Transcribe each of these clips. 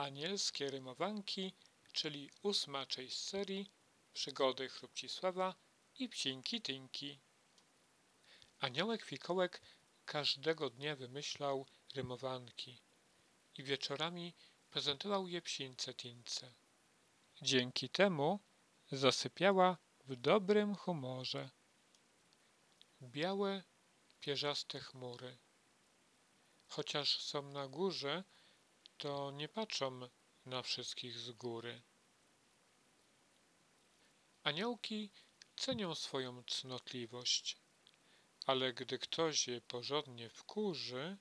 Anielskie rymowanki, czyli ósma część serii Przygody Chrupcisława i Psinki Tynki. Aniołek Fikołek każdego dnia wymyślał rymowanki i wieczorami prezentował je psince Tince. Dzięki temu zasypiała w dobrym humorze. Białe, pierzaste chmury. Chociaż są na górze, to nie patrzą na wszystkich z góry. Aniołki cenią swoją cnotliwość, ale gdy ktoś je porządnie wkurzy,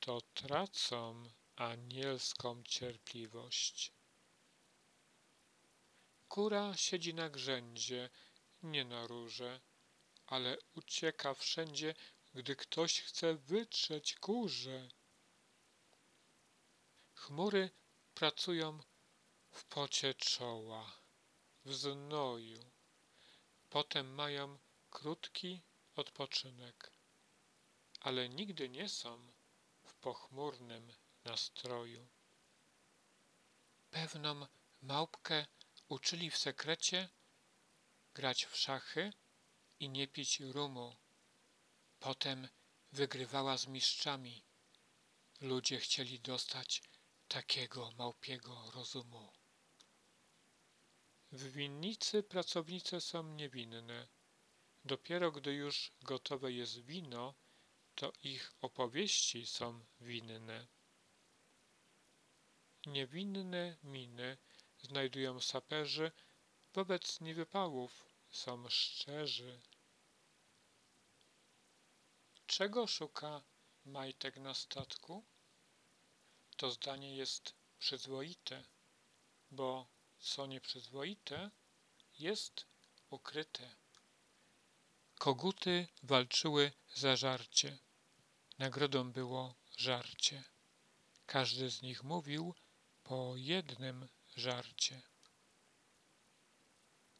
to tracą anielską cierpliwość. Kura siedzi na grzędzie, nie na rurze, ale ucieka wszędzie, gdy ktoś chce wytrzeć kurze. Chmury pracują w pocie czoła, w znoju. Potem mają krótki odpoczynek, ale nigdy nie są w pochmurnym nastroju. Pewną małpkę uczyli w sekrecie grać w szachy i nie pić rumu. Potem wygrywała z mistrzami. Ludzie chcieli dostać takiego małpiego rozumu. W winnicy pracownice są niewinne. Dopiero gdy już gotowe jest wino, to ich opowieści są winne. Niewinne miny znajdują saperzy, wobec niewypałów są szczerzy. Czego szuka majtek na statku? To zdanie jest przyzwoite, bo co nieprzyzwoite jest ukryte. Koguty walczyły za żarcie. Nagrodą było żarcie. Każdy z nich mówił po jednym żarcie.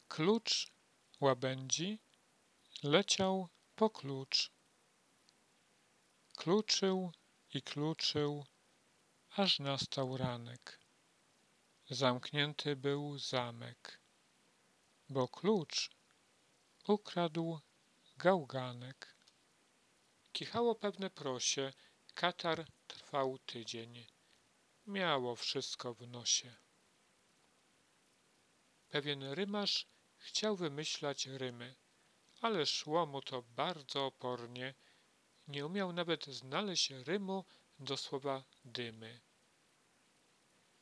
Klucz łabędzi leciał po klucz. Kluczył i kluczył, aż nastał ranek. Zamknięty był zamek, bo klucz ukradł gałganek. Kichało pewne prosie, katar trwał tydzień. Miało wszystko w nosie. Pewien rymarz chciał wymyślać rymy, ale szło mu to bardzo opornie. Nie umiał nawet znaleźć rymu do słowa dymy.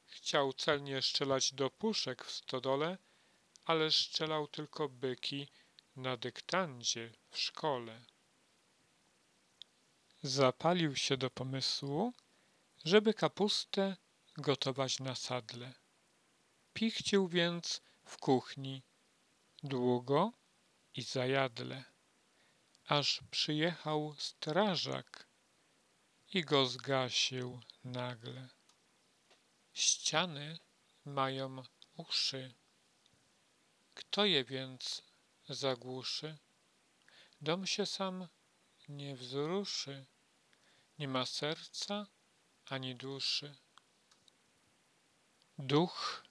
Chciał celnie strzelać do puszek w stodole, ale strzelał tylko byki na dyktandzie w szkole. Zapalił się do pomysłu, żeby kapustę gotować na sadle. Pichcił więc w kuchni długo i zajadle, aż przyjechał strażak i go zgasił nagle. Ściany mają uszy. Kto je więc zagłuszy? Dom się sam nie wzruszy, nie ma serca ani duszy. Duch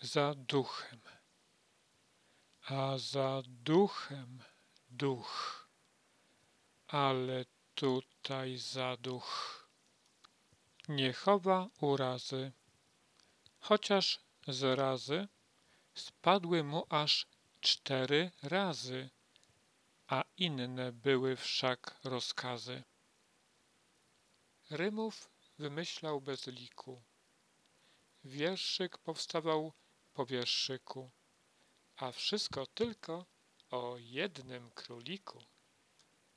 za duchem, a za duchem duch, ale tutaj za duch nie chowa urazy, chociaż z razy spadły mu aż cztery razy, a inne były wszak rozkazy. Rymów wymyślał bez liku. Wierszyk powstawał po wierszyku, a wszystko tylko o jednym króliku.